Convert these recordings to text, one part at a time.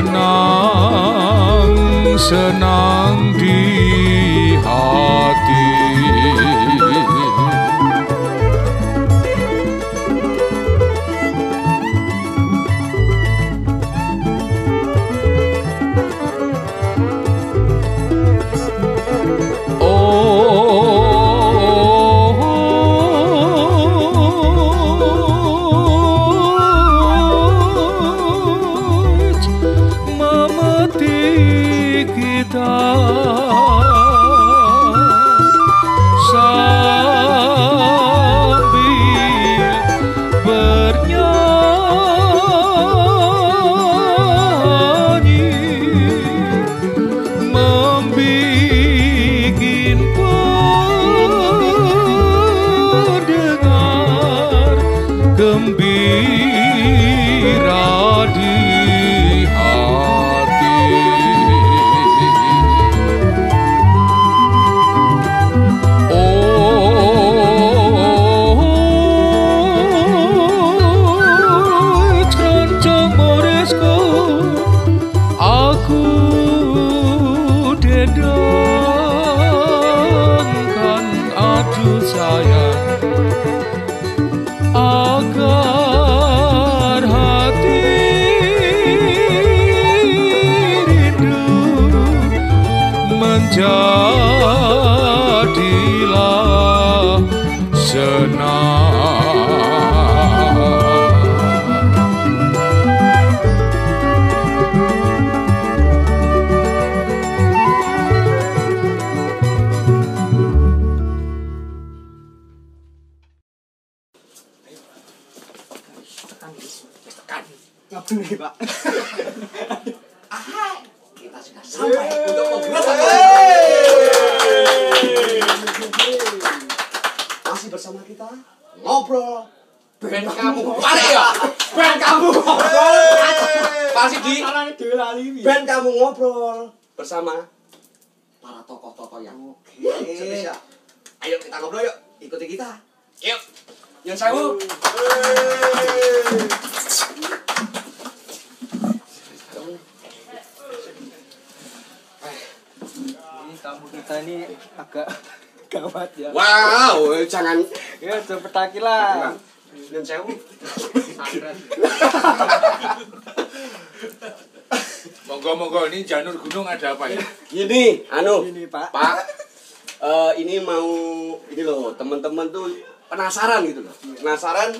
senang senang senang sewu. Monggo monggo ini janur gunung ada apa ya? Gini, anu, Ini, Pak. Pak. eh, ini mau ini loh, teman-teman tuh penasaran gitu loh. Penasaran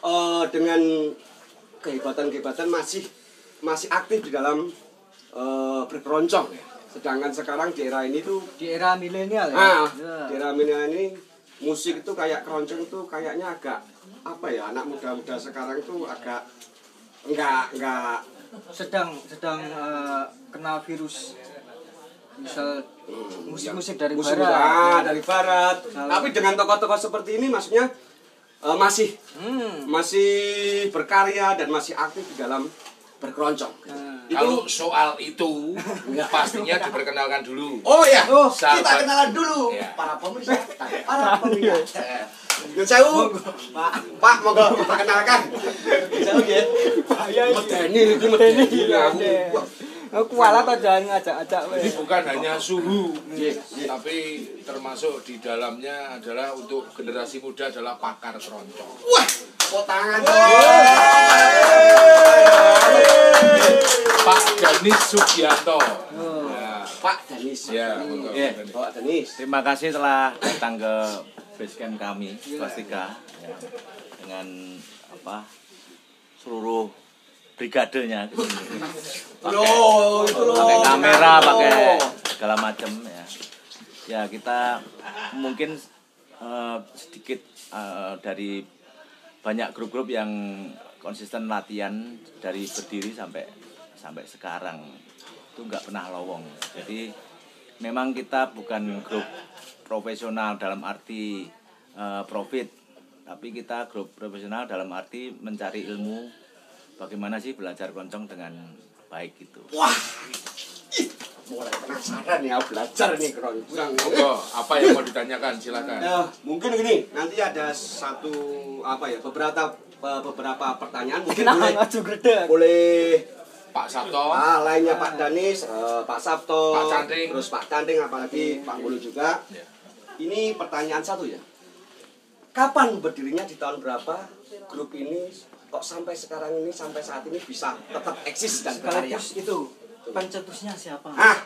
eh, dengan kehebatan-kehebatan masih masih aktif di dalam eh, berkeroncong ya. Sedangkan sekarang di era ini tuh Di era milenial ya. Ah, Ya. di era milenial ini musik itu kayak keroncong itu kayaknya agak apa ya anak muda-muda sekarang tuh agak enggak enggak sedang sedang eh, kena virus misal musik-musik dari musik barat. ah, dari barat. Kalau- Tapi dengan tokoh-tokoh seperti ini maksudnya eh, masih Hmm. masih berkarya dan masih aktif di dalam berkeroncong. Nah. Itu Kalau soal itu pastinya diperkenalkan dulu. Oh ya, Oh, kita kenalan dulu Iya. para pemirsa, para peminat. Nyun sewu, Pak, Pak, monggo diperkenalkan. Nyun sewu ya. Medeni iki medeni aku. Aku kualat aja jangan ngajak-ajak Ini weh. bukan hanya suhu, Iya, iya. tapi termasuk di dalamnya adalah untuk generasi muda adalah pakar keroncong. Wah, kok tangan. Pak Danis Sugianto. Oh. Ya, Pak Danis. ya. Iya. Pak Danis. Terima kasih telah datang ke basecamp kami, Swastika, ya, dengan apa seluruh brigadenya, Loh, itu loh. pakai kamera, pakai segala macam ya. Ya kita mungkin eh, sedikit eh, dari banyak grup-grup yang konsisten latihan dari berdiri sampai sampai sekarang itu nggak pernah lowong. Jadi memang kita bukan grup profesional dalam arti eh, profit, tapi kita grup profesional dalam arti mencari ilmu bagaimana sih belajar keroncong dengan baik gitu. Wah. Ih, mulai penasaran ya belajar nih keroncong. Monggo, apa yang mau ditanyakan silakan. Ya, mungkin gini, nanti ada satu apa ya, beberapa beberapa pertanyaan mungkin Kenapa boleh boleh Pak Sabto. ah, lainnya Pak Danis, eh, Pak Sabto, Pak Canting. terus Pak Canting apalagi Pak Mulu juga. Ya. Ini pertanyaan satu ya. Kapan berdirinya di tahun berapa grup ini kok sampai sekarang ini sampai saat ini bisa tetap eksis dan berkarya? Itu pencetusnya siapa? Ah,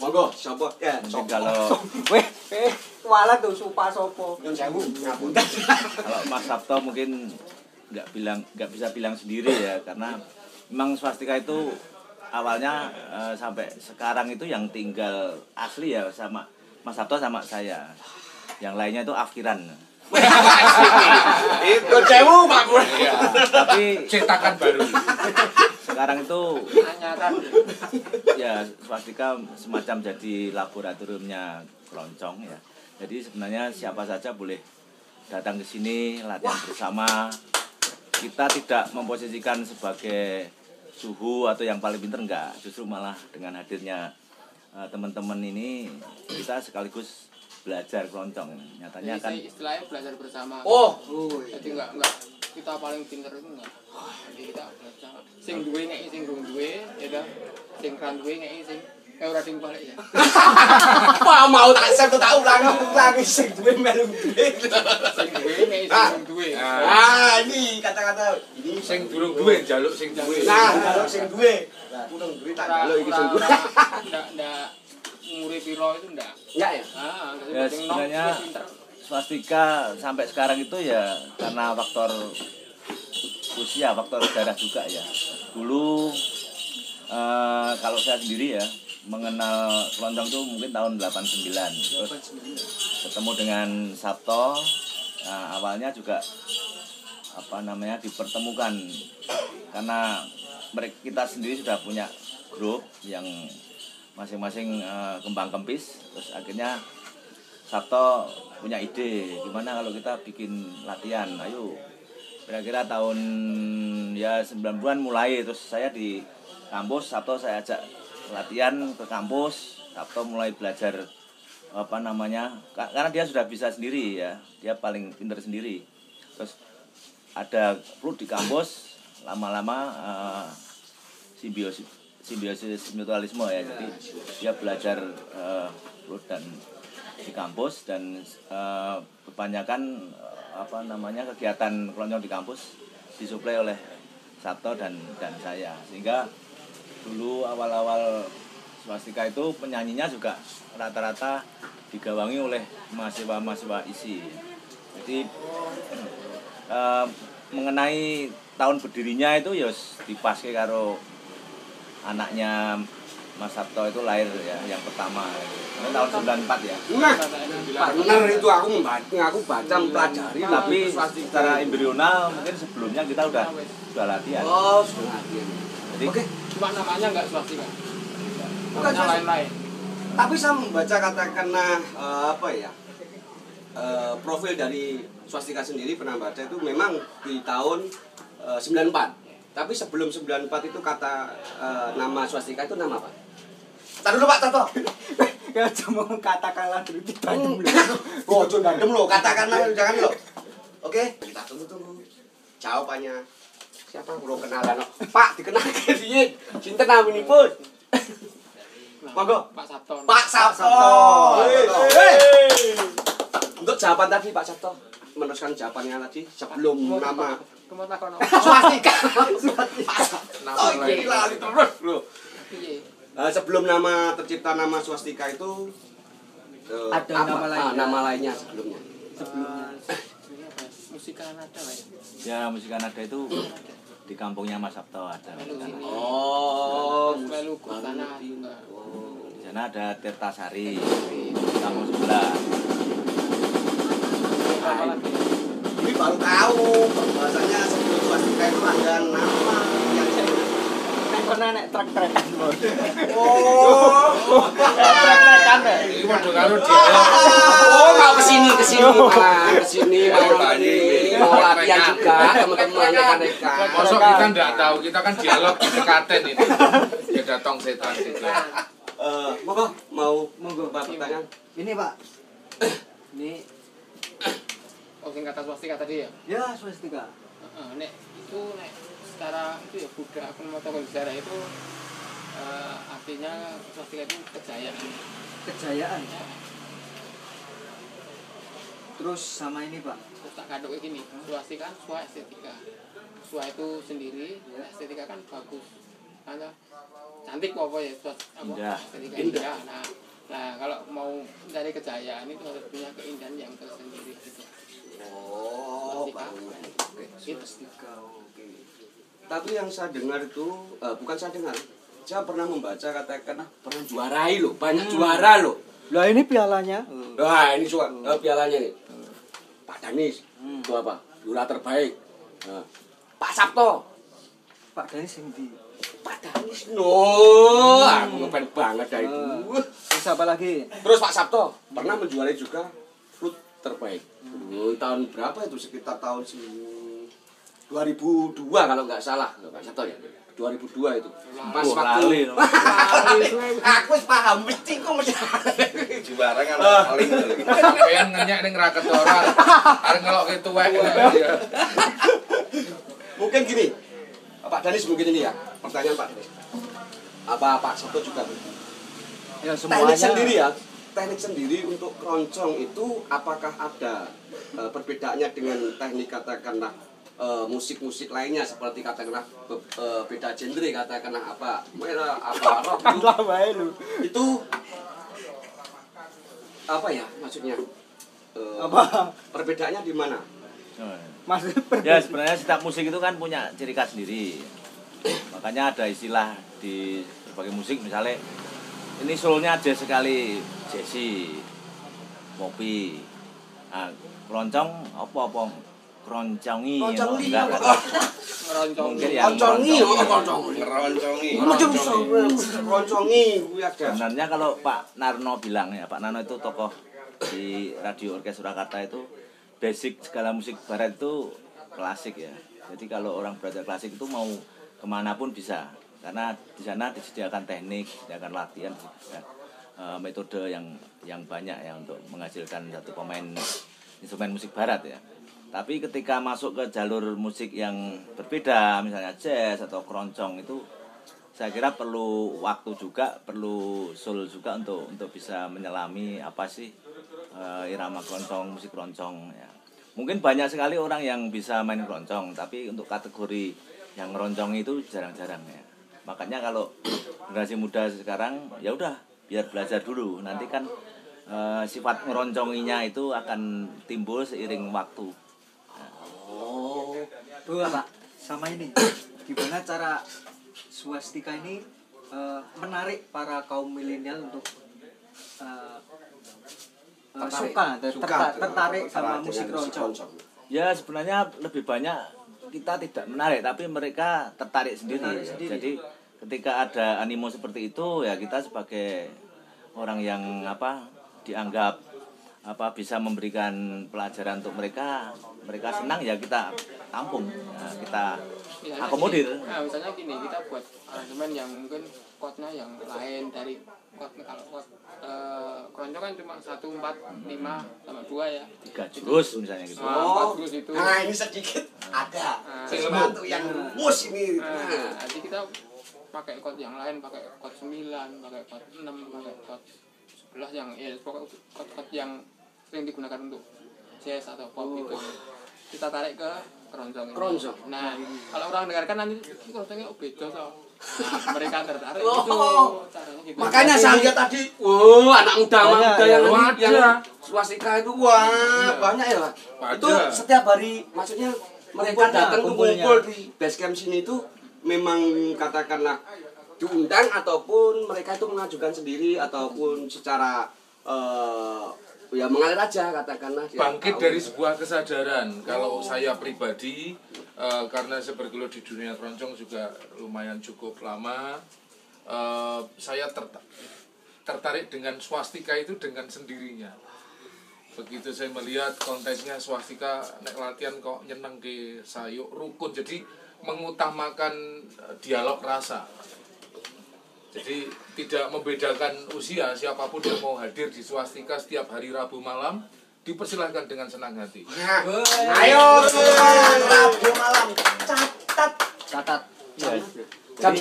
monggo, siapa? Ya, sopo. kalau Weh, eh, kualat tuh supa sopo. Nyun sewu, ngapunten. kalau Mas Sabto mungkin nggak bilang nggak bisa bilang sendiri ya karena memang swastika itu awalnya eh, sampai sekarang itu yang tinggal asli ya sama Mas Sabto sama saya yang lainnya itu afkiran Itu sewu, Pak Gue. Iya. tapi Cetakan baru. sekarang itu ya swastika semacam jadi laboratoriumnya keroncong ya jadi sebenarnya siapa saja boleh datang ke sini latihan bersama kita tidak memposisikan sebagai suhu atau yang paling pinter enggak justru malah dengan hadirnya eh, teman-teman ini kita sekaligus belajar keroncong nyatanya kan istilahnya belajar bersama. Oh, Jadi enggak enggak kita paling pinter itu enggak. Jadi kita belajar. Sing duwe ngeki sing duwe, ya dah. Sing kan duwe ngeki sing eh ora ding balik ya. apa mau tak set tak ulangi ulangi sing duwe melu duwe. Sing duwe ngeki sing durung duwe. Ah, ini kata-kata ini Sing durung duwe njaluk sing duwe. Nah, kalau sing duwe. Kurang duwe tak jaluk iki sing duwe. Enggak enggak umure piro itu enggak. Enggak ya? Ah, jadi Ya, sebenarnya swastika sampai sekarang itu ya karena faktor usia, faktor darah juga ya. Dulu eh, kalau saya sendiri ya mengenal keroncong itu mungkin tahun 89 terus ketemu dengan Sabto nah, awalnya juga apa namanya dipertemukan. Karena mereka kita sendiri sudah punya grup yang masing-masing eh, kembang kempis. Terus akhirnya Sabto punya ide gimana kalau kita bikin latihan. Ayo kira-kira tahun ya 90-an mulai. Terus saya di kampus Sabto saya ajak latihan ke kampus Sabto mulai belajar apa namanya ka- karena dia sudah bisa sendiri ya dia paling pinter sendiri. Terus ada perlu di kampus lama-lama eh, simbiosis simbiosis mutualisme ya jadi dia belajar flute dan di kampus dan eh, kebanyakan eh, apa namanya kegiatan keroncong di kampus disuplai oleh Sabto dan dan saya. Sehingga dulu awal-awal swastika itu penyanyinya juga rata-rata digawangi oleh mahasiswa-mahasiswa isi jadi eh, mengenai tahun berdirinya itu ya dipaske karo anaknya Mas Sabto itu lahir ya yang pertama Ini tahun 94 ya Nah, benar itu aku membaca, aku baca mempelajari. tapi secara embrional mungkin sebelumnya kita udah udah latihan Oh, sudah latihan. Jadi Oke, Cuma namanya nggak swastika. Bukan Namanya lain-lain. tapi saya membaca katakanlah eh, apa ya? eh, profil dari swastika sendiri pernah baca itu memang di tahun eh, 94. Tapi sebelum 94 itu kata eh, nama swastika itu nama apa? Tahan dulu Pak Tato. Ya cuma katakanlah dulu tidak Hmm. Oh, jangan dandem lo, katakanlah jangan lo. Oke, kita tunggu-tunggu. Jawabannya siapa belum kenalan no? Pak dikenalkan dia cinta namanya pun Monggo. Pak Sabto. Pak Sabto untuk jawaban tadi Pak Sabto meneruskan jawabannya tadi sebelum nama swastika oh lain. terus lo Piye? Nah, sebelum nama tercipta nama swastika itu eh, Ada nama Ah, lainnya. nama lainnya sebelumnya sebelumnya. Ini apa? Musika nada lah ya. ya musik Kanada itu di kampungnya Mas Sabto ada Di. Oh, Melu tanah. sana ada Tirtasari di kampung sebelah ini baru tahu bahasanya sebelum swastika itu ada nama pernah nek trek-trekan bos. Oh, Trek-trekan ya. Ini mau karo dialog. oh mau ke sini ke sini malah ke sini mau lagi mau latihan juga teman-teman rekan-rekan. Masuk kita nggak tahu, kita kan dialog di tekaten ini. Ya datang setan juga. Eh, monggo mau Monggo. Mbak pertanyaan. Ini Pak. Ini Oh, sing kata swastika tadi ya? ya swastika. Heeh, nek itu nek secara itu ya Buddha aku mau tahu sejarah itu eh, artinya swastika itu kejayaan. Kejayaan. Terus sama ini Pak. Terus tak kaduk kayak gini, swastika kan swa estetika. Swa itu sendiri, estetika kan bagus. Ada cantik apa ya swa apa? Indah. Estetika indah. Nah, nah kalau mau dari kejayaan itu harus punya keindahan yang tersendiri gitu. Oh, Swastika. baru. Oke. Swastika. Tapi yang saya dengar itu eh, bukan saya dengar. Saya pernah membaca katakan ah, pernah juarai loh, banyak juara loh. Lah ini pialanya. Wah, ini cuma eh, pialanya nih. Pak Danis, itu apa? Juara terbaik. Nah, Pak Sabto, Pak Dani sing di. Pak Danis. No, aku ngefans banget dari itu. Terus apa lagi? Terus Pak Sabto pernah menjuarai juga flute terbaik. Dulu tahun berapa itu? Sekitar tahun se- 2002 kalau nggak salah, Pak Sabto ya. 2002 itu. Pas Oh, waktu lali, no. aku paham mesti kok mesti. Juara kan Ah. paling Pengen ngenyak ning raket ora. Arep ngelokke tuwek. Ya. Mungkin gini. Pak Danis mungkin ini ya. Pertanyaan Pak Danis. Apa Pak Sabto juga? Ya Teknik sendiri ya. Teknik sendiri untuk keroncong itu apakah ada eh, perbedaannya dengan teknik katakanlah eh, musik-musik lainnya seperti katakanlah be- eh, beda genre katakanlah apa merah apa rock itu, itu apa ya maksudnya? Eh, Apa? perbedaannya di mana? Maksud ya sebenarnya setiap musik itu kan punya ciri khas sendiri. Makanya ada istilah di berbagai musik misalnya ini soulnya jazz sekali jazzy popi nah, keroncong apa koncongi. ngeroncongi. Macam koncongi, gue ada. sebenarnya kalau Pak Narno bilang ya Pak Narno itu tokoh di radio orkes Surakarta itu basic segala musik barat itu klasik ya. Jadi kalau orang belajar klasik itu mau ke mana pun bisa. Karena di sana disediakan teknik disediakan latihan disediakan eh, metode yang yang banyak ya untuk menghasilkan satu pemain instrumen musik barat ya tapi ketika masuk ke jalur musik yang berbeda misalnya jazz atau keroncong itu saya kira perlu waktu juga perlu soul juga untuk untuk bisa menyelami apa sih eh, irama keroncong musik keroncong ya. Mungkin banyak sekali orang yang bisa main keroncong tapi untuk kategori yang keroncong itu jarang-jarang ya. Makanya kalau generasi muda sekarang ya udah biar belajar dulu. Nanti kan eh, sifat ngeronconginya itu akan timbul seiring waktu Bu, Pak, sama ini. Gimana cara swastika ini eh, menarik para kaum milenial untuk eh, eh, Tertarik. suka, ter- Suka terta- dengan- tertarik sama musik keroncong. Ya sebenarnya lebih banyak kita tidak menarik tapi mereka tertarik sendiri. Tertarik sendiri. Jadi ketika ada animo seperti itu ya kita sebagai orang yang apa dianggap apa bisa memberikan pelajaran untuk mereka mereka senang ya kita tampung ya, kita Misalnya akomodir gini, nah, misalnya gini kita buat aransemen yang mungkin chordnya yang lain dari chord kalau chord eh, keroncong kan cuma satu empat lima sama dua ya tiga jurus misalnya gitu Ah, empat Oh. jurus itu Nah, ini sedikit ada Ah. sesuatu yang mus ini. Nah, Nah. jadi kita pakai chord yang lain, pakai chord 9, pakai chord 6, pakai chord 11 yang ya pokoknya chord-chord yang sering digunakan untuk jazz atau pop itu. Kita tarik ke keroncong. ini. Keroncong. Nah, kalau orang dengarkan nanti keroncongnya oh, beda toh. Nah, mereka tertarik Oh. gitu caranya gitu. Makanya saya lihat tadi, wow, anak muda anak muda ya. yang Ada. yang swastika itu wah banyak ya Pak. Itu setiap hari, maksudnya mereka datang kumpul di base camp sini itu memang katakanlah diundang ataupun mereka itu mengajukan sendiri ataupun secara eh, ya mengalir aja katakanlah dia bangkit tahu. dari sebuah kesadaran. Kalau saya pribadi eh, karena saya bergelut di dunia keroncong juga lumayan cukup lama eh, saya terta- tertarik dengan swastika itu dengan sendirinya. Begitu saya melihat konteksnya swastika nek latihan kok nyeneng ke sayuk rukun. Jadi mengutamakan eh, dialog rasa jadi tidak membedakan usia siapa pun yang mau hadir di swastika setiap hari Rabu malam dipersilahkan dengan senang hati. Nah, ayo Rabu malam. Catat. Catat. Ya, jadi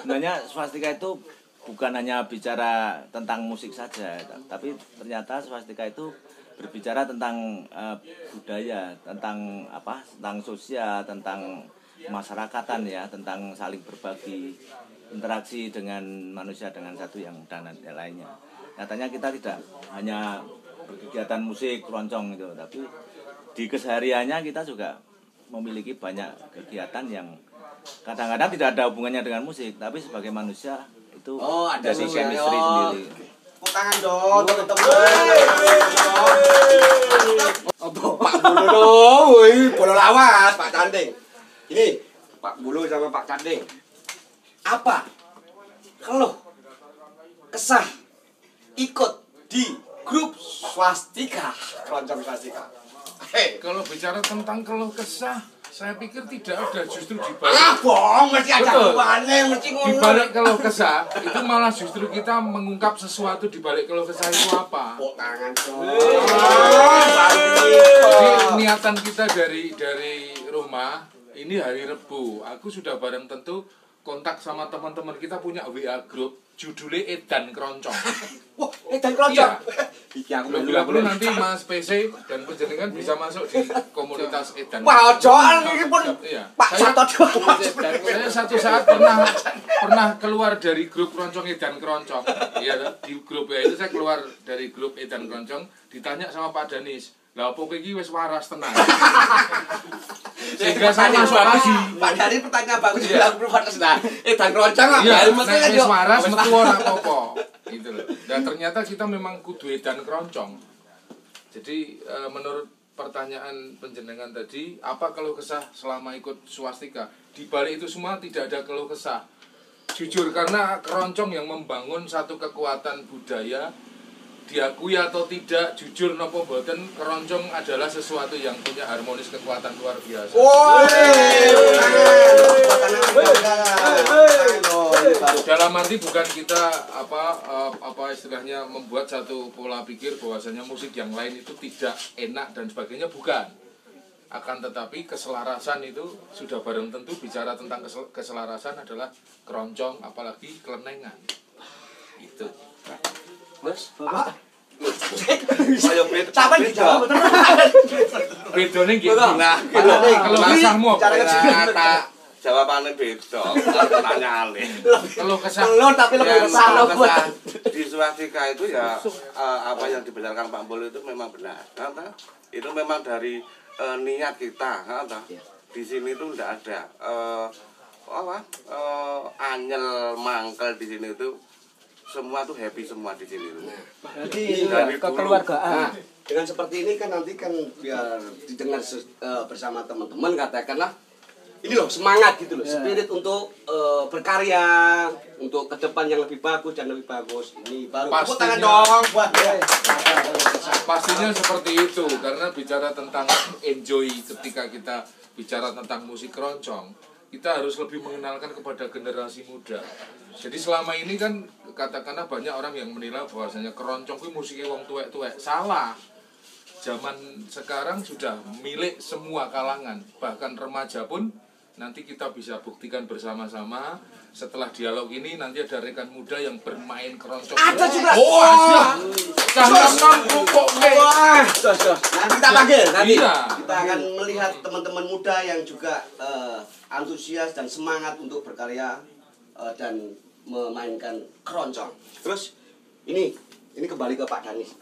sebenarnya swastika itu bukan hanya bicara tentang musik saja, tapi ternyata swastika itu berbicara tentang eh, budaya, tentang apa, tentang sosial, tentang masyarakatan ya, tentang saling berbagi, interaksi dengan manusia dengan satu yang dan lainnya. Nyatanya kita tidak hanya berkegiatan musik keroncong itu, tapi di kesehariannya kita juga memiliki banyak kegiatan yang kadang-kadang tidak ada hubungannya dengan musik, tapi sebagai manusia itu Oh, ada jadi chemistry sendiri. Tepuk tangan dong teman-teman. Pak Bulu dong. Bola lawas Pak Canding. Ini Pak Bulu sama Pak Canding apa? Keluh kesah ikut di grup swastika. Keroncong swastika. Hei Kalau bicara tentang keluh kesah, saya pikir tidak ada justru di ah balik bohong mesti ada hubungannya mesti di ngono balik keluh kesah itu malah justru kita mengungkap sesuatu di balik keluh kesah itu apa. tangan Jadi niatan kita dari dari rumah ini hari Rebu. Aku sudah bareng tentu kontak sama teman-teman kita punya WA group judulnya Edan Keroncong. wah eh dan keroncong Iya. iki aku melu nanti Mas PC dan penjenengan bisa masuk di komunitas Edan. Wah, ojoan ini pun Iya. Pak Sato. Saya satu saat pernah pernah keluar dari grup keroncong Edan Keroncong. Iya, di grup ya itu saya keluar dari grup Edan Keroncong, ditanya sama Pak Danis, lah apa kowe iki wis waras tenan. Sehingga saya masuk lagi. Pak Dari pertanyaan bagus Iya. bilang belum ada nah. Eh dan keroncong apa? Iya, nek wis waras metu ora apa-apa. Gitu loh. Dan ternyata kita memang kudu edan keroncong. Jadi eh, menurut pertanyaan penjenengan tadi, apa keluh kesah selama ikut swastika? Di balik itu semua tidak ada keluh kesah. Jujur karena keroncong yang membangun satu kekuatan budaya diakui atau tidak jujur nopo boten keroncong adalah sesuatu yang punya harmonis kekuatan luar biasa. Dalam arti bukan kita apa eh, apa istilahnya membuat satu pola pikir bahwasanya musik yang lain itu tidak enak dan sebagainya bukan. Akan tetapi keselarasan itu sudah barang tentu bicara tentang kesel- keselarasan adalah keroncong apalagi kelenengan. Itu Terus Bapak, Ayo beda. Sampai dijawab bener. gitu Betul. Nah, apa? cara ternyata jawabannya beda pertanyaannya kalau kesah Telur tapi lebih besar loh buat. kesah di swastika itu ya eh, apa yang dibicarakan Pak Mbul itu memang benar kan, toh? itu memang dari eh, niat kita kan, toh? di sini itu tidak ada eh, apa eh, anyel mangkel di sini itu semua tuh happy semua di sini tuh. berarti ini ya, kekeluargaan. Nah, dengan seperti ini kan nanti kan biar didengar eh, bersama teman-teman katakanlah ini loh semangat gitu loh, Ya. spirit untuk eh, berkarya, untuk ke depan yang lebih bagus dan lebih bagus. Ini baru tepuk tangan Pastinya. dong buat ya. pastinya seperti itu karena bicara tentang enjoy ketika kita bicara tentang musik keroncong kita harus lebih mengenalkan kepada generasi muda. Jadi selama ini kan katakanlah banyak orang yang menilai bahwasanya keroncong itu musiknya wong tuwek-tuwek. Salah. Zaman sekarang sudah milik semua kalangan. Bahkan remaja pun nanti kita bisa buktikan bersama-sama setelah dialog ini nanti ada rekan muda yang bermain keroncong Ada juga. oh ada jangan kok Wah. Nanti kita panggil nanti. Iya. Kita akan melihat teman-teman muda yang juga eh, antusias dan semangat untuk berkarya eh, dan memainkan keroncong. Terus ini ini kembali ke Pak Danis.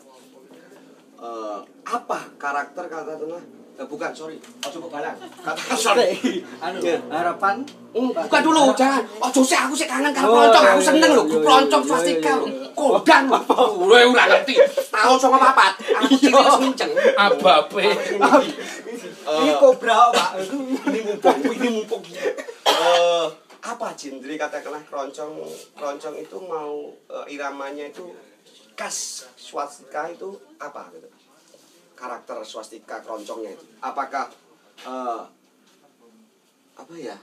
Eh, apa karakter katakanlah eh, bukan sorry, oh coba balang. Kata sorry. Anu, Iya. harapan Hmm, bukan dulu, jangan. Oh, Jose aku sih kangen karo Oh, keroncong. iya, Aku iya, seneng lho, iya, iya, swastika lho. Kodang apa? Gue ora ngerti. Tahun sama papat. Aku cilik senceng. abape ini kobra, Pak. Ini mumpung, ini mumpung. Eh, apa genre katakanlah keroncong keroncong itu mau eh, iramanya itu khas swastika itu apa gitu karakter swastika keroncongnya itu. Apakah eh, apa ya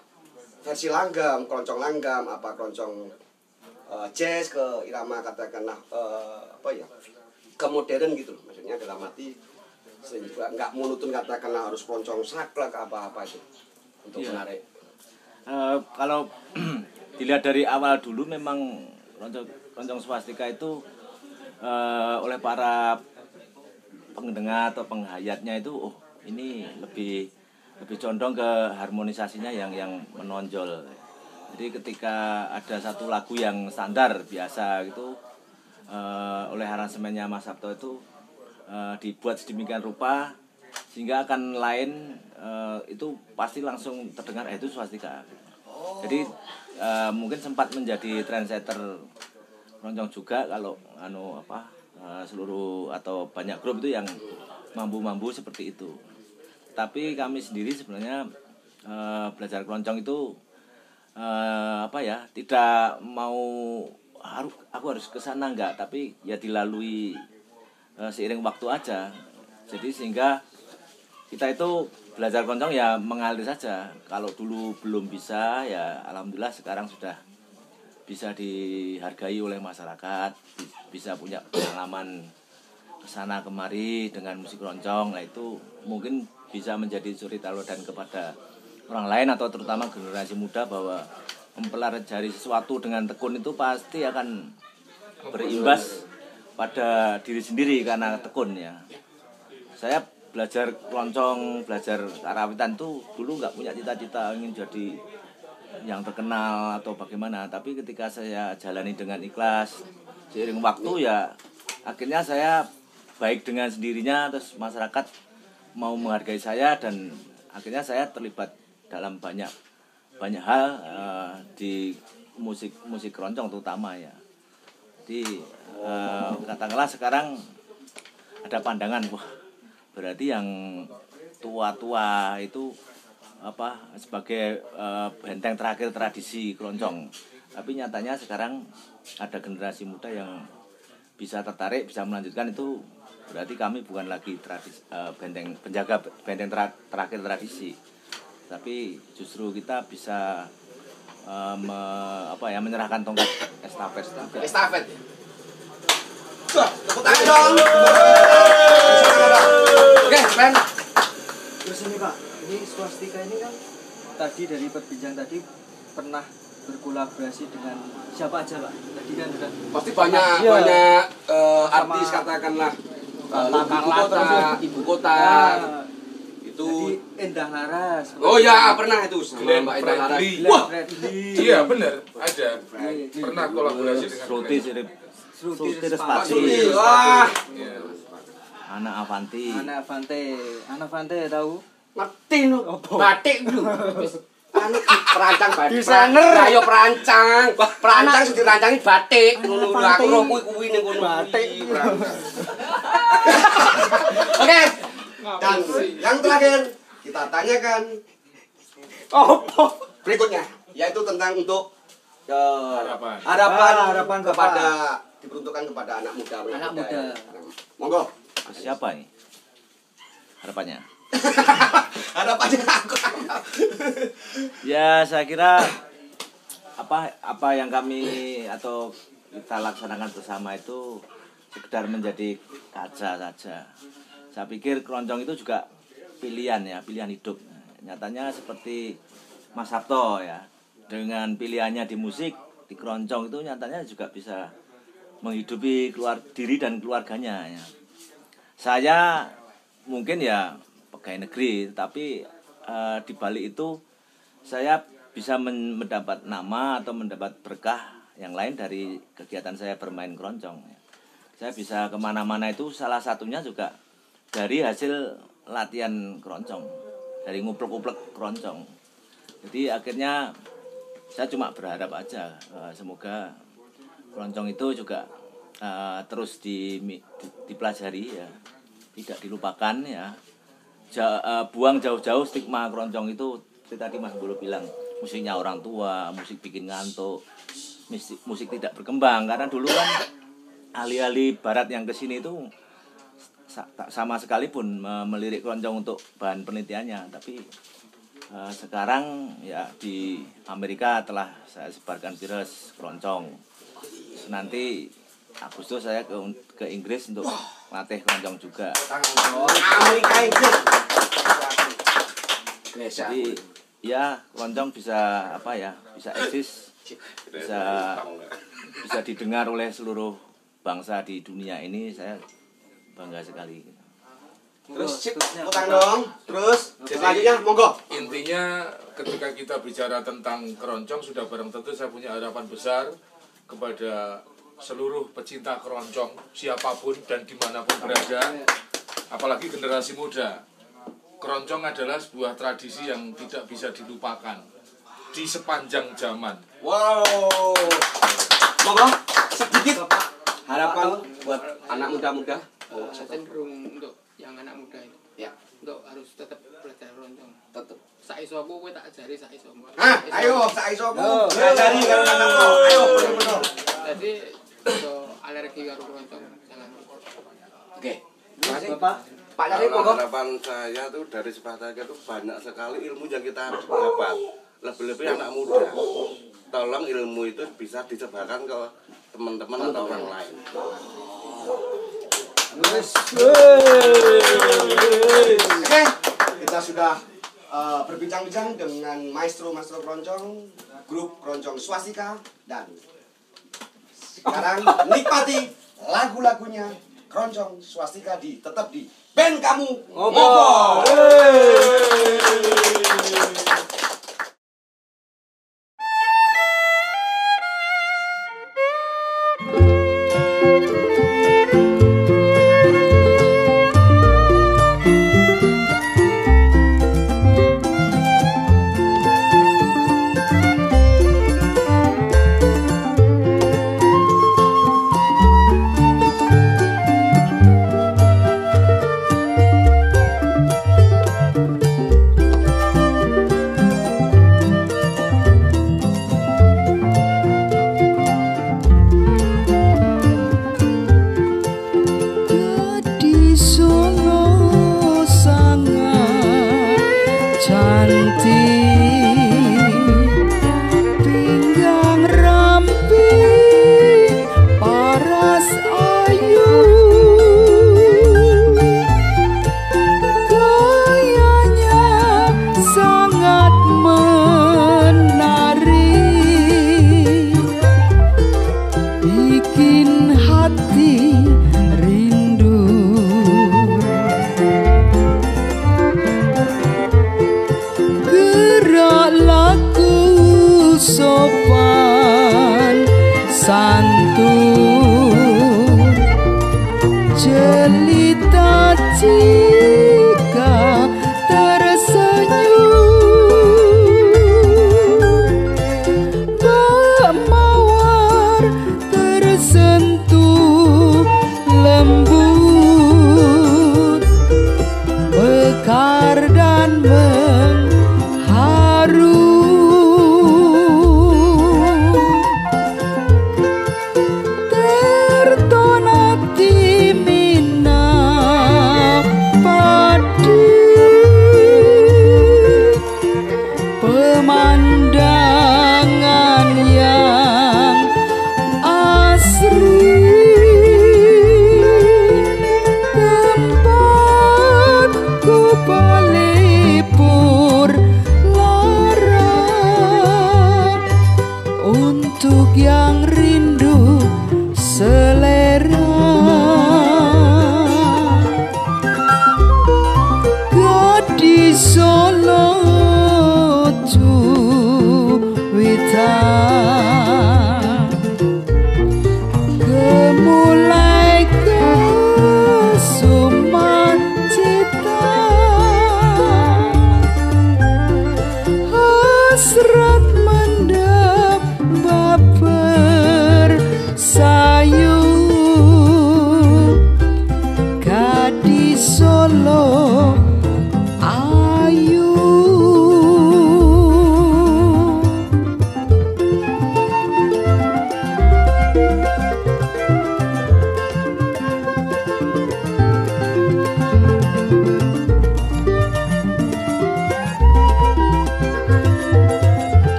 versi langgam keroncong langgam apa keroncong eh, jazz ke irama katakanlah eh, apa ya ke modern gitu loh. Maksudnya dalam arti sehingga nggak monoton katakanlah harus keroncong saklek apa apa itu untuk Iya. menarik. Eh, kalau dilihat dari awal dulu memang loncong, loncong swastika itu eh, oleh para pendengar atau penghayatnya itu oh ini lebih lebih condong ke harmonisasinya yang yang menonjol. Jadi ketika ada satu lagu yang standar biasa gitu eh, oleh aransemennya Mas Sabto itu eh, dibuat sedemikian rupa sehingga akan lain eh, itu pasti langsung terdengar eh, itu swastika. Jadi eh, mungkin sempat menjadi trendsetter roncong juga kalau anu apa eh, seluruh atau banyak grup itu yang mampu-mampu seperti itu. Tapi kami sendiri sebenarnya eh, belajar keroncong itu eh, apa ya tidak mau harus aku harus ke sana enggak tapi ya dilalui eh, seiring waktu aja jadi sehingga kita itu belajar keroncong ya mengalir saja kalau dulu belum bisa ya alhamdulillah sekarang sudah bisa dihargai oleh masyarakat bisa punya pengalaman ke sana kemari dengan musik keroncong. Nah itu mungkin bisa menjadi suri teladan kepada orang lain atau terutama generasi muda bahwa mempelajari sesuatu dengan tekun itu pasti akan berimbas pada diri sendiri karena tekun ya. Saya belajar keroncong belajar karawitan tuh dulu nggak punya cita-cita ingin jadi yang terkenal atau bagaimana. Tapi ketika saya jalani dengan ikhlas seiring waktu ya akhirnya saya baik dengan sendirinya terus masyarakat mau menghargai saya dan akhirnya saya terlibat dalam banyak banyak hal eh, di musik musik keroncong terutama ya. Jadi eh, katakanlah sekarang ada pandangan wah berarti yang tua-tua itu apa sebagai eh, benteng terakhir tradisi keroncong tapi nyatanya sekarang ada generasi muda yang bisa tertarik bisa melanjutkan itu berarti kami bukan lagi tradisi eh, benteng penjaga benteng tera- terakhir tradisi tapi justru kita bisa eh, me- apa ya menyerahkan tongkat estafet juga estafet. Wah, tepuk tangan dong. Oke, Ben. Terus ini Pak, ini swastika ini kan tadi dari perbincangan tadi pernah berkolaborasi dengan siapa aja Pak? Tadi kan sudah Pasti banyak Iya. banyak eh, Sama- artis katakanlah eh, Kakak ibu kota, ibu kota. Ah, itu jadi Endah Laras. Oh ya, pernah itu sama Glenn Mbak Ida Laras. Wah. Iya benar ada. Pernah kolaborasi dengan Sruti Sruti Respati. Wah, anak Avanti Ana Fante, Ana Fante tahu? ngerti. Apa? Batik lu. Anu perancang batik. Desainer. Lah yo perancang. Perancang sing dirancangi batik. Ngono lho, aku roh kuwi kuwi ning kono. Batik. perancang. Oke. Dan yang terakhir kita tanyakan Apa? berikutnya yaitu tentang untuk eh, Harapan. harapan, Ah, harapan kepada diperuntukkan kepada anak muda Anak muda. ya. monggo siapa ini harapannya harapannya aku ya saya kira apa apa yang kami atau kita laksanakan bersama itu sekedar menjadi kaca saja. Saya pikir keroncong itu juga pilihan ya pilihan hidup. Nyatanya seperti Mas Sabto ya dengan pilihannya di musik di keroncong itu nyatanya juga bisa menghidupi keluar diri dan keluarganya ya. saya mungkin ya pegawai negeri tapi eh, di balik itu saya bisa men- mendapat nama atau mendapat berkah yang lain dari kegiatan saya bermain keroncong. Saya bisa ke mana-mana itu salah satunya juga dari hasil latihan keroncong dari nguplek-nguplek keroncong. Jadi akhirnya saya cuma berharap aja eh, semoga keroncong itu juga eh, terus di, di- dipelajari ya. Tidak dilupakan ya Ja- eh, buang jauh-jauh stigma keroncong itu tadi Mas Bulu bilang musiknya orang tua musik bikin ngantuk musik, musik tidak berkembang. Karena dulu kan ahli-ahli barat yang ke sini itu sama sekalipun me- melirik keroncong untuk bahan penelitiannya. Tapi eh, sekarang ya di Amerika telah saya sebarkan virus keroncong. Nanti Agustus saya ke ke Inggris untuk latih keroncong juga. Amerika Inggris jadi ya keroncong bisa apa ya bisa eksis bisa bisa didengar oleh seluruh bangsa di dunia ini. Saya bangga sekali. Terus utang dong. Terus selanjutnya monggo. Intinya ketika kita bicara tentang keroncong sudah barang tentu saya punya harapan besar kepada seluruh pecinta keroncong siapa pun dan di mana pun berada apalagi generasi muda. Keroncong adalah sebuah tradisi yang tidak bisa dilupakan di sepanjang zaman. Wow. Monggo sedikit harapan buat anak muda-muda. Oh, Saya cenderung untuk yang anak muda itu ya. Untuk harus tetap belajar keroncong. Tetep. Saiso aku kowe tak ajari saiso Hah, ayo, saiso ku. Yo. Ngajari karo anakku. Ayo, bener-bener. jadi alergi karo keroncong jangan Oke. Terus Makasih. Bapak Pak monggo. harapan saya tuh dari sebahagia itu banyak sekali ilmu yang kita dapat lebih-lebih anak muda tolong ilmu itu bisa disebarkan ke teman-teman atau orang lain Oke, kita sudah eh, berbincang-bincang dengan maestro-maestro keroncong, grup keroncong swastika dan sekarang nikmati lagu-lagunya keroncong swastika di tetap di band kamu ngobrol.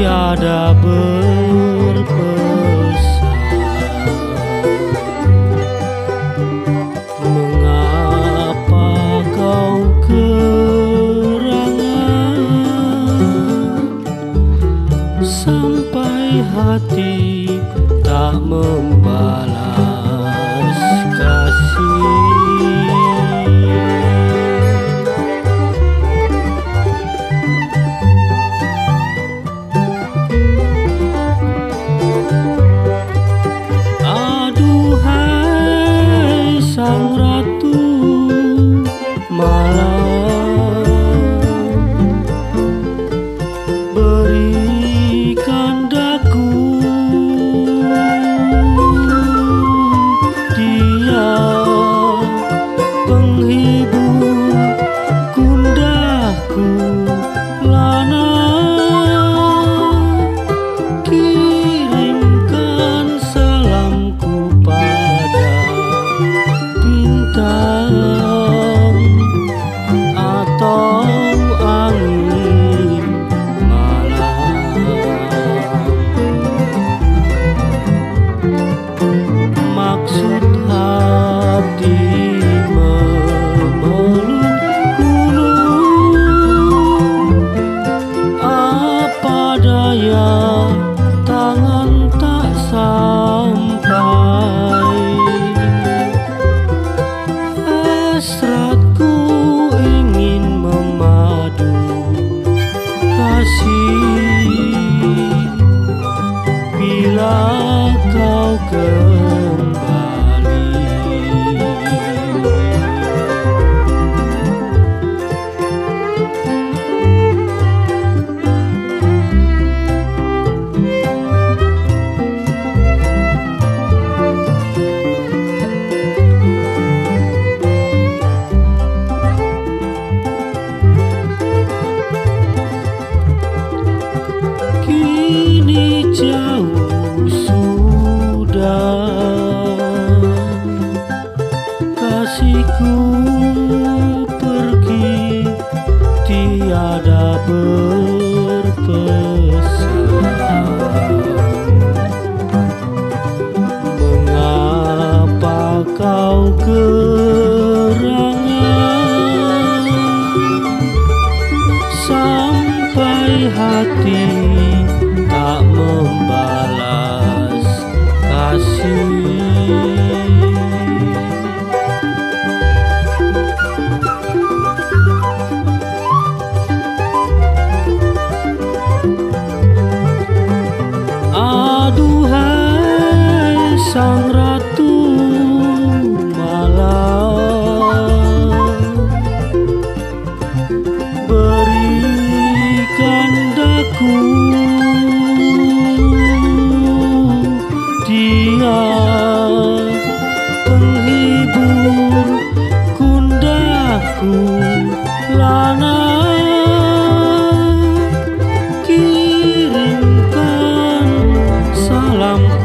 Tiada berpesan kasih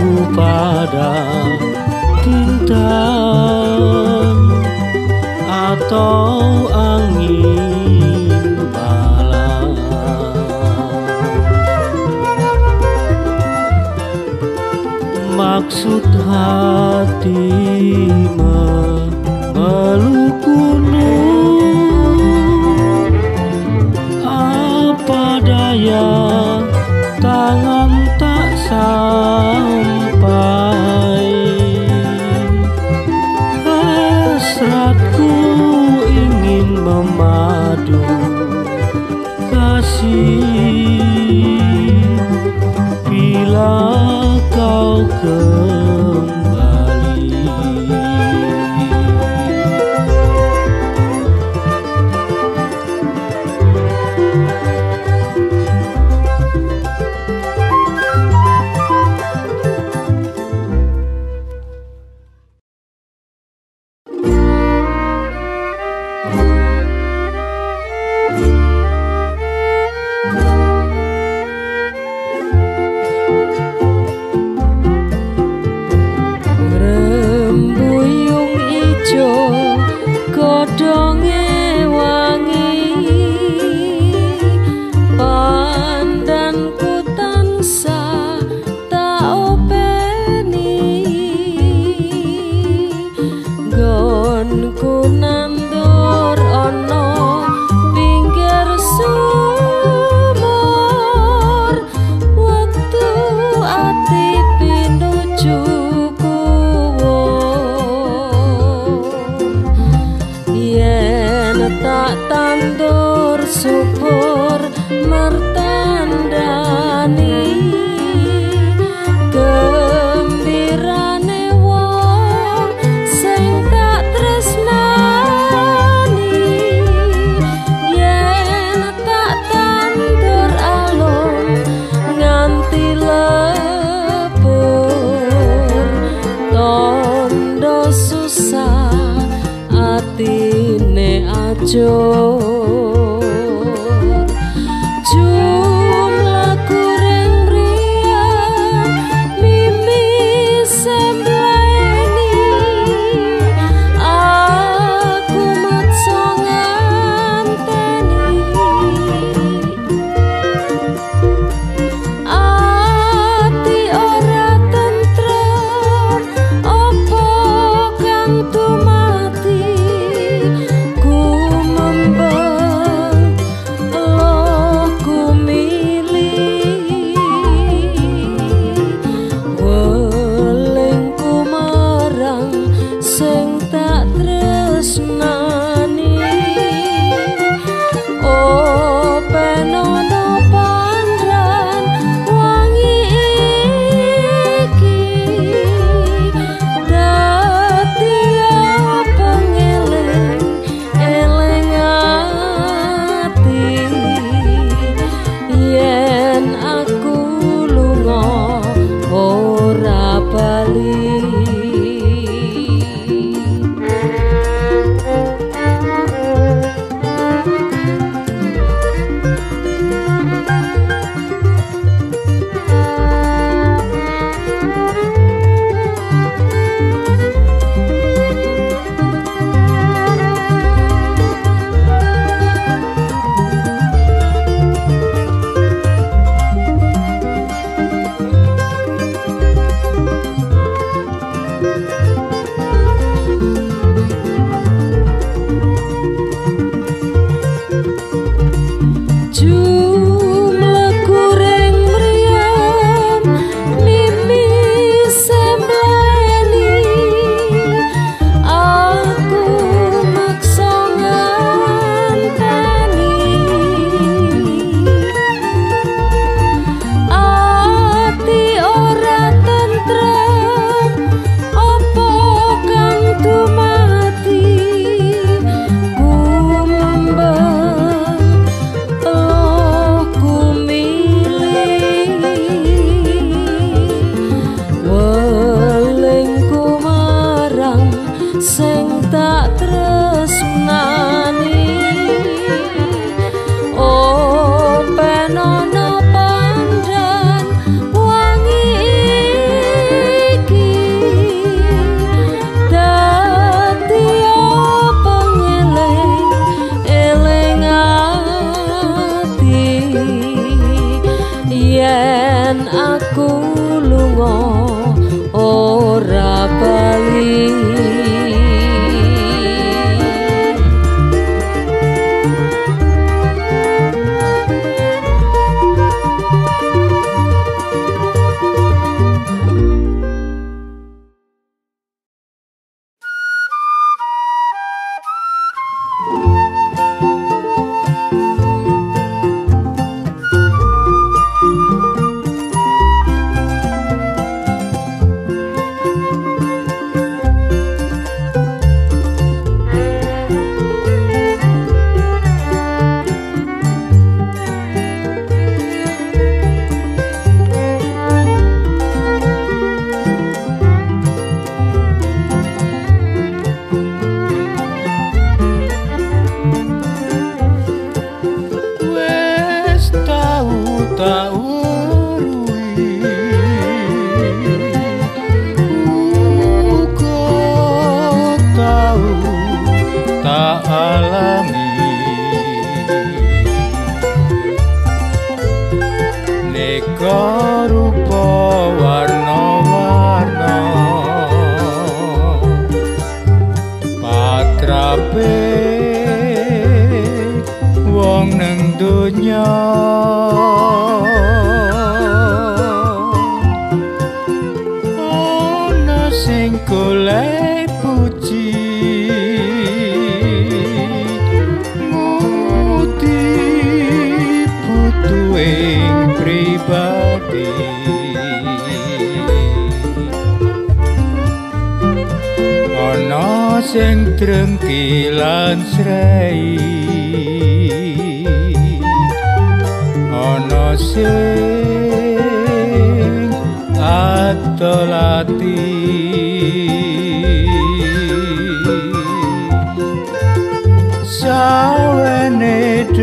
ku pada cinta atau angin malam maksud hati memeluk apa daya tangan tak sah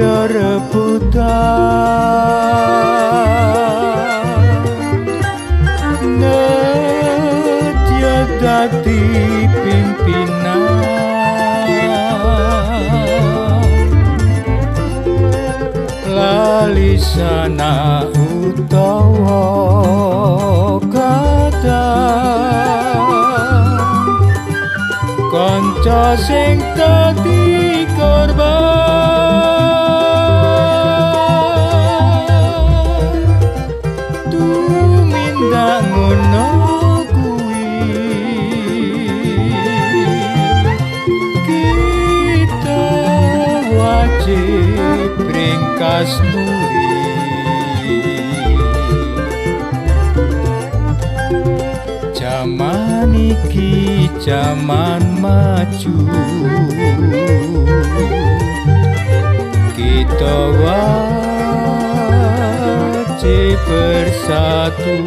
sawene rebutan Nedya dadi pimpinan lali sana utawa kata. Kanca sing zaman maju. Kita wajib bersatu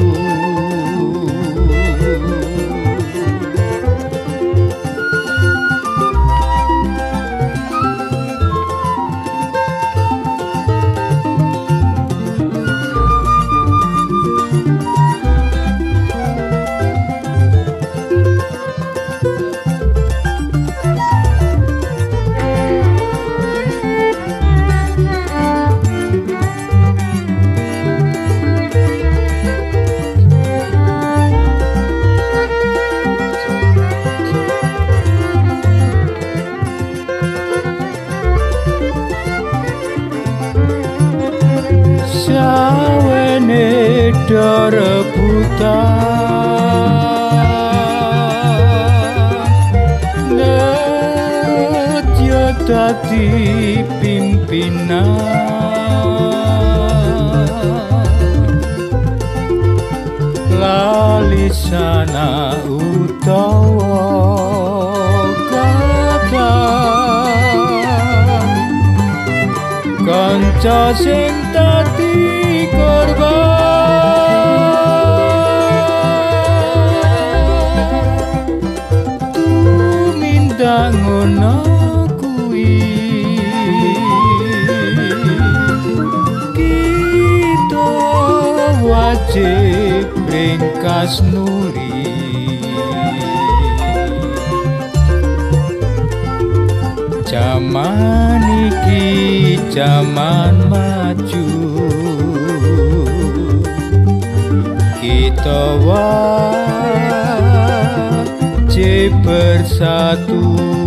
do rebutan Nedya dadi pimpinan lali sana utawa kata kanca sing ringkas kasnuri Jaman iki jaman maju. Kita wajib bersatu.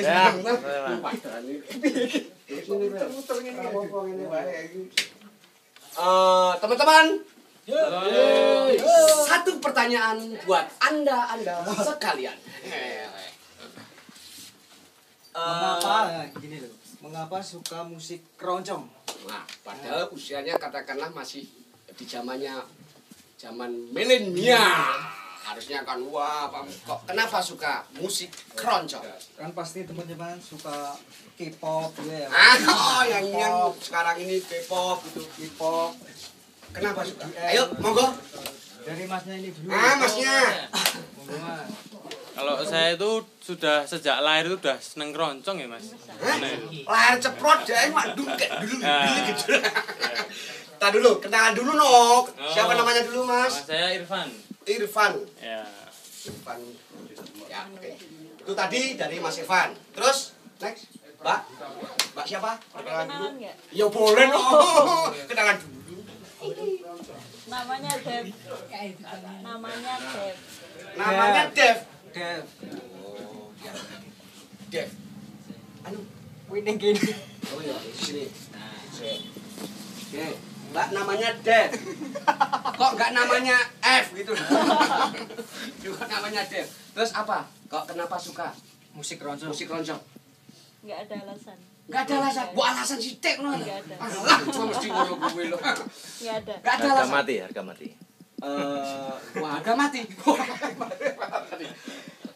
Ya, ngene apa ngene wae iki. Eh, teman-teman, satu pertanyaan buat anda anda sekalian. Mengapa nah, gini loh? Mengapa suka musik keroncong? Nah, padahal usianya katakanlah masih di zamannya zaman milenial. Harusnya kan wah, apa, kok kenapa suka musik keroncong? Kan pasti teman-teman suka K-pop ya. Ah, oh, yang yang sekarang ini K-pop gitu. K-pop. Kenapa suka? Ayo, monggo. Dari masnya ini dulu. Ah, masnya. Monggo, Mas. Kalau saya itu sudah sejak lahir itu udah seneng keroncong ya mas. Hah? Lahir ceprot deh, mak dungkek dulu dulu gitu. Kita dulu, kenalan dulu nok. Siapa namanya dulu? Mas saya Irfan. Irfan. Ya. Irfan. Ya, oke. Itu tadi dari Mas Irfan. Terus next, Mbak. Mbak siapa? Kenalan dulu. Ya boleh dong. Kenalan dulu. Namanya Dev. Namanya Dev. Namanya Dev. Dev. Dev. Anu, Winning gini. oh ya, di sini. Sini. Oke. Mbak namanya Dev. Kok nggak namanya F gitu? Juga namanya Dev. Terus apa? Kok kenapa suka Musik keroncong. musik keroncong? Nggak ada alasan. Gak ada alasan. Bu alasan si tek no. Nggak ada. Alah, cuma mesti ngono gue lo. Nggak ada. Gak ada harga alasan. mati harga mati Eh, wah, harga mati.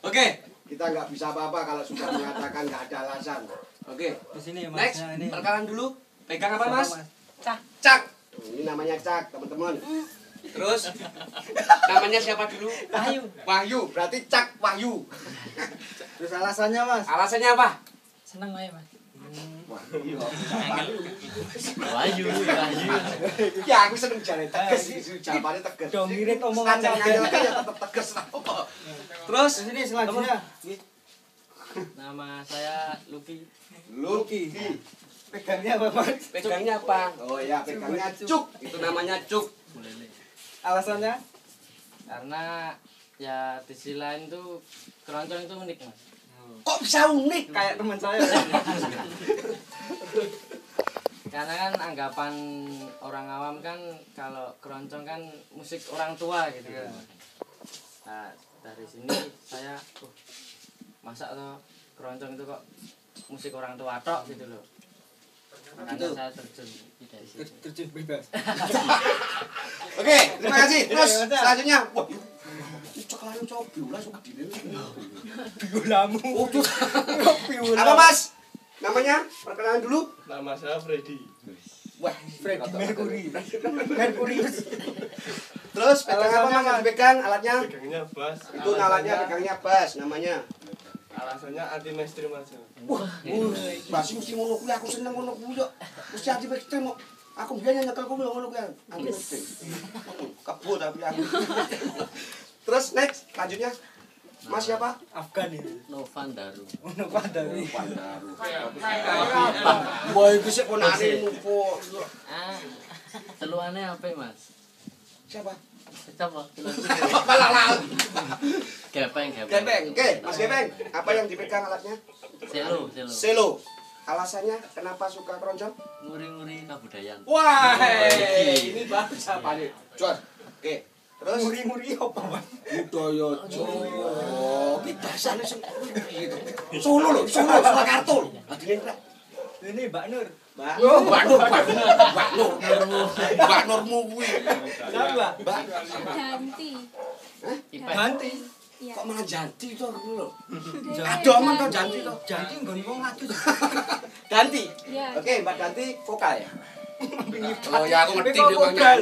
Oke, kita nggak bisa apa-apa kalau sudah mengatakan nggak ada alasan. Oke, Di sini next, masnya ini. perkenalan dulu. Pegang apa mas? Cak. Cak. Ini namanya Cak, teman-teman. Terus, namanya siapa dulu? Wahyu. Wahyu, berarti Cak Wahyu. Terus alasannya mas? Alasannya apa? Seneng aja mas. Wahyu. Wahyu Wahyu Ya, aku seneng jalan tegas. Jawabannya tegas. Dong ngirit omongan Senajan kabeh. nganyel ya tetap tegas lah. Terus, Di sini selanjutnya. Nama saya Lucky. Lucky. Pegangnya apa mas? Pegangnya apa? Oh ya, pegangnya cuk. Itu namanya cuk. Alasannya? Karena ya di sisi lain tuh keroncong itu unik mas. Kok bisa unik? Kayak teman saya. Karena kan anggapan orang awam kan kalau keroncong kan musik orang tua gitu. Nah dari sini saya, uh, masa tuh keroncong itu kok musik orang tua tok gitu loh. Saya terjun bebas. Oke, terima kasih. Terus selanjutnya, wah, ini cokelan cowok biola suka dini. Biolamu. Oh, tuh. Biola. Apa mas? Namanya? Perkenalan dulu. Nama saya Freddy. Wah, Freddie Mercury. Mercurius. Terus pegang apa mas? Dipegang alatnya? Pegangnya bass. Itu alatnya pegangnya bass namanya. Alasannya anti mainstream aja. Wah, basi mesti ngono kuwi aku seneng ngono kuwi yo. Mesti anti kok. Aku biyen nyekel kuwi ngono kuwi anti ekstrem. Kebo tapi aku. Terus next lanjutnya. Mas siapa? Afgan ini. Novan Daru. Ono Pandaru. Wah, iku sik ponane mupo. Ah, teluannya apa mas? Siapa? Siapa? Malah lal. Gepeng, Gepeng. Oke, Mas Gepeng, apa yang dipegang alatnya? Selo, selo. Selo. Alasannya kenapa suka keroncong? Nguri-nguri kebudayaan. Wah, ini baru siapa nih? Cuan. Oke. Terus Muri-muri apa mas? budaya Jawa. Ki dasane sing gitu. Solo lho, Solo, Surakarta lho. Adine rek. Ini Mbak Nur. Mbak, Mbak Nur, Mbak Nur, Mbak Nur, Mbak Nurmu kuwi. Mbak, Ganti. Ganti. kok malah janti to lho. Janti. Ada aman to janti to. Janti nggon wong wadus. Ganti. Iya. Oke, Mbak Ganti vokal ya. Oh ya aku ngerti dia nyanyi vokal,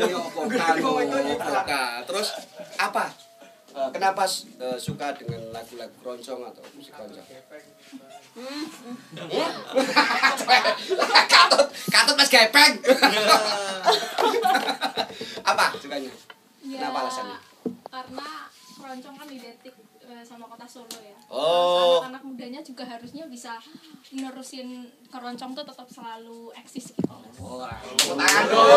vokal. Terus apa? Eh, kenapa eh, suka dengan lagu-lagu keroncong atau musik keroncong? Hmm? katut, katut mas gepeng. apa sukanya? Ya, Kenapa alasannya? Karena keroncong kan identik sama kota Solo ya. Oh. Terus Anak-anak mudanya juga harusnya bisa nerusin keroncong tuh tetap selalu eksis gitu. Oh, tangan dong.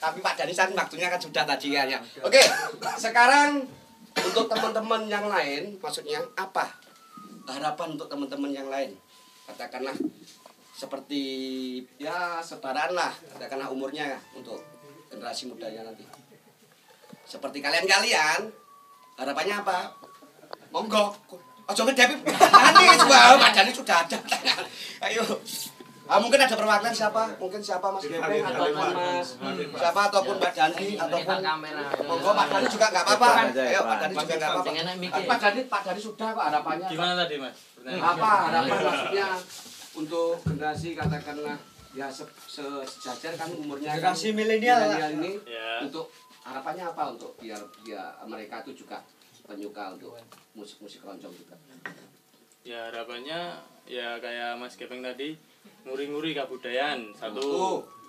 Tapi Pak Dani kan waktunya kan sudah tadi ya. Oke, sekarang untuk teman-teman yang lain, maksudnya apa harapan untuk teman-teman yang lain? Katakanlah seperti ya sebaran lah, katakanlah umurnya ya untuk generasi mudanya nanti. Seperti kalian-kalian, harapannya apa? Monggo. Ojo ngedepi Dani coba, Pak Dani sudah ada. Ayo. Ah, mungkin ada perwakilan siapa? Mungkin siapa Mas Gepeng ataupun Mas siapa ataupun Mbak Dani ataupun. Monggo Pak Dani juga nggak apa-apa. Ayo Pak. Pak Dani juga nggak apa-apa. Pak Dani Pak Dani sudah kok harapannya. apa? Gimana tadi mas? Apa harapan maksudnya untuk generasi katakanlah ya se- se- sejajar kan umurnya kan Generasi milenial lah. milenial ini Ya. untuk harapannya apa untuk biar biar mereka itu juga penyuka untuk musik-musik keroncong juga. Ya harapannya ya kayak Mas Gepeng tadi nguri-nguri kebudayaan Satu. satu.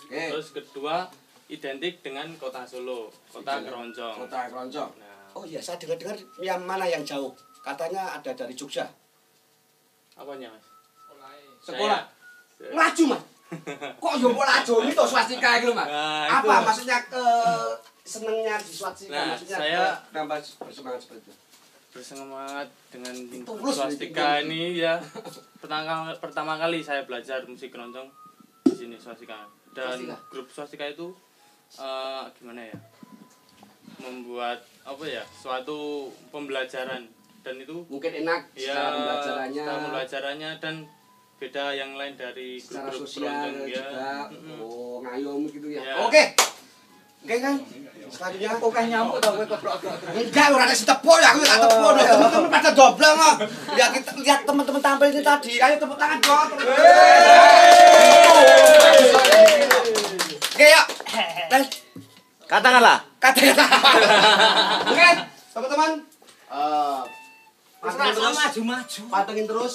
Oke. Terus kedua identik dengan kota Solo, kota keroncong. Kota keroncong. Nah, Oh iya, saya dengar-dengar yang mana yang jauh? Katanya ada dari Jogja. apanya mas? Sekolah. Saya- Laju, Mas. Kok yo mbok laju itu swastika gitu, Mas? Nah, Apa maksudnya ke senengnya di swastika Nah, maksudnya saya- kenapa bersemangat seperti itu? bersemangat dengan Tulus swastika ini. ya pertama pertama kali saya belajar musik keroncong di sini swastika dan Swastika. grup swastika itu eh, gimana ya membuat apa ya suatu pembelajaran dan itu Mungkin enak ya secara pembelajarannya, secara pembelajarannya dan beda yang lain dari secara grup-grup sosial keroncong ya juga. Oh, ngayom gitu ya. Ya. Oke. Oke kan? Selanjutnya Kok kayak nyamuk tau gue keprok Enggak, orang ada si tepuk ya, aku tak tepuk dong. Teman-teman pada dobel kok. Lihat kita lihat teman-teman tampil ini tadi. Ayo tepuk tangan dong. Oke, yuk. Katakanlah. kata-kata. Oke, teman-teman. Eh, pantengin terus, maju-maju. pantengin terus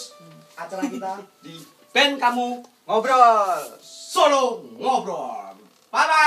acara kita di band kamu Ngobrol. solo ngobrol. 拜拜。